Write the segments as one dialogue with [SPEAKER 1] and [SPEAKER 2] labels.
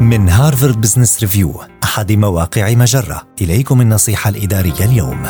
[SPEAKER 1] من Harvard Business Review أحد مواقع مجرة. إليكم النصيحة الإدارية اليوم.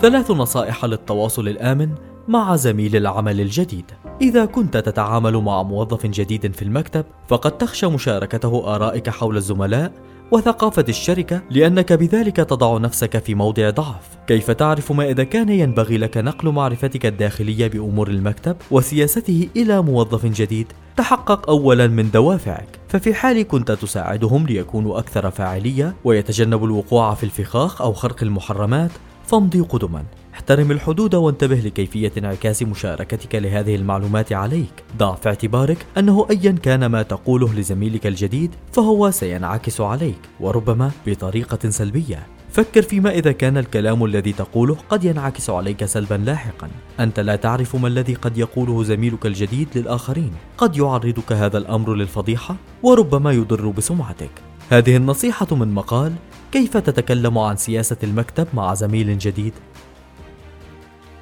[SPEAKER 2] ثلاث نصائح للتواصل الآمن مع زميل العمل الجديد. إذا كنت تتعامل مع موظف جديد في المكتب فقد تخشى مشاركته آرائك حول الزملاء وثقافة الشركة لأنك بذلك تضع نفسك في موضع ضعف. كيف تعرف ما إذا كان ينبغي لك نقل معرفتك الداخلية بأمور المكتب وسياسته إلى موظف جديد؟ تحقق أولا من دوافعك. ففي حال كنت تساعدهم ليكونوا أكثر فاعلية ويتجنبوا الوقوع في الفخاخ أو خرق المحرمات فامضي قدما. احترم الحدود وانتبه لكيفية انعكاس مشاركتك لهذه المعلومات عليك. ضع في اعتبارك أنه أيا كان ما تقوله لزميلك الجديد فهو سينعكس عليك وربما بطريقة سلبية. فكر فيما إذا كان الكلام الذي تقوله قد ينعكس عليك سلبا لاحقا. أنت لا تعرف ما الذي قد يقوله زميلك الجديد للآخرين. قد يعرضك هذا الأمر للفضيحة وربما يضر بسمعتك. هذه النصيحة من مقال كيف تتكلم عن سياسة المكتب مع زميل جديد؟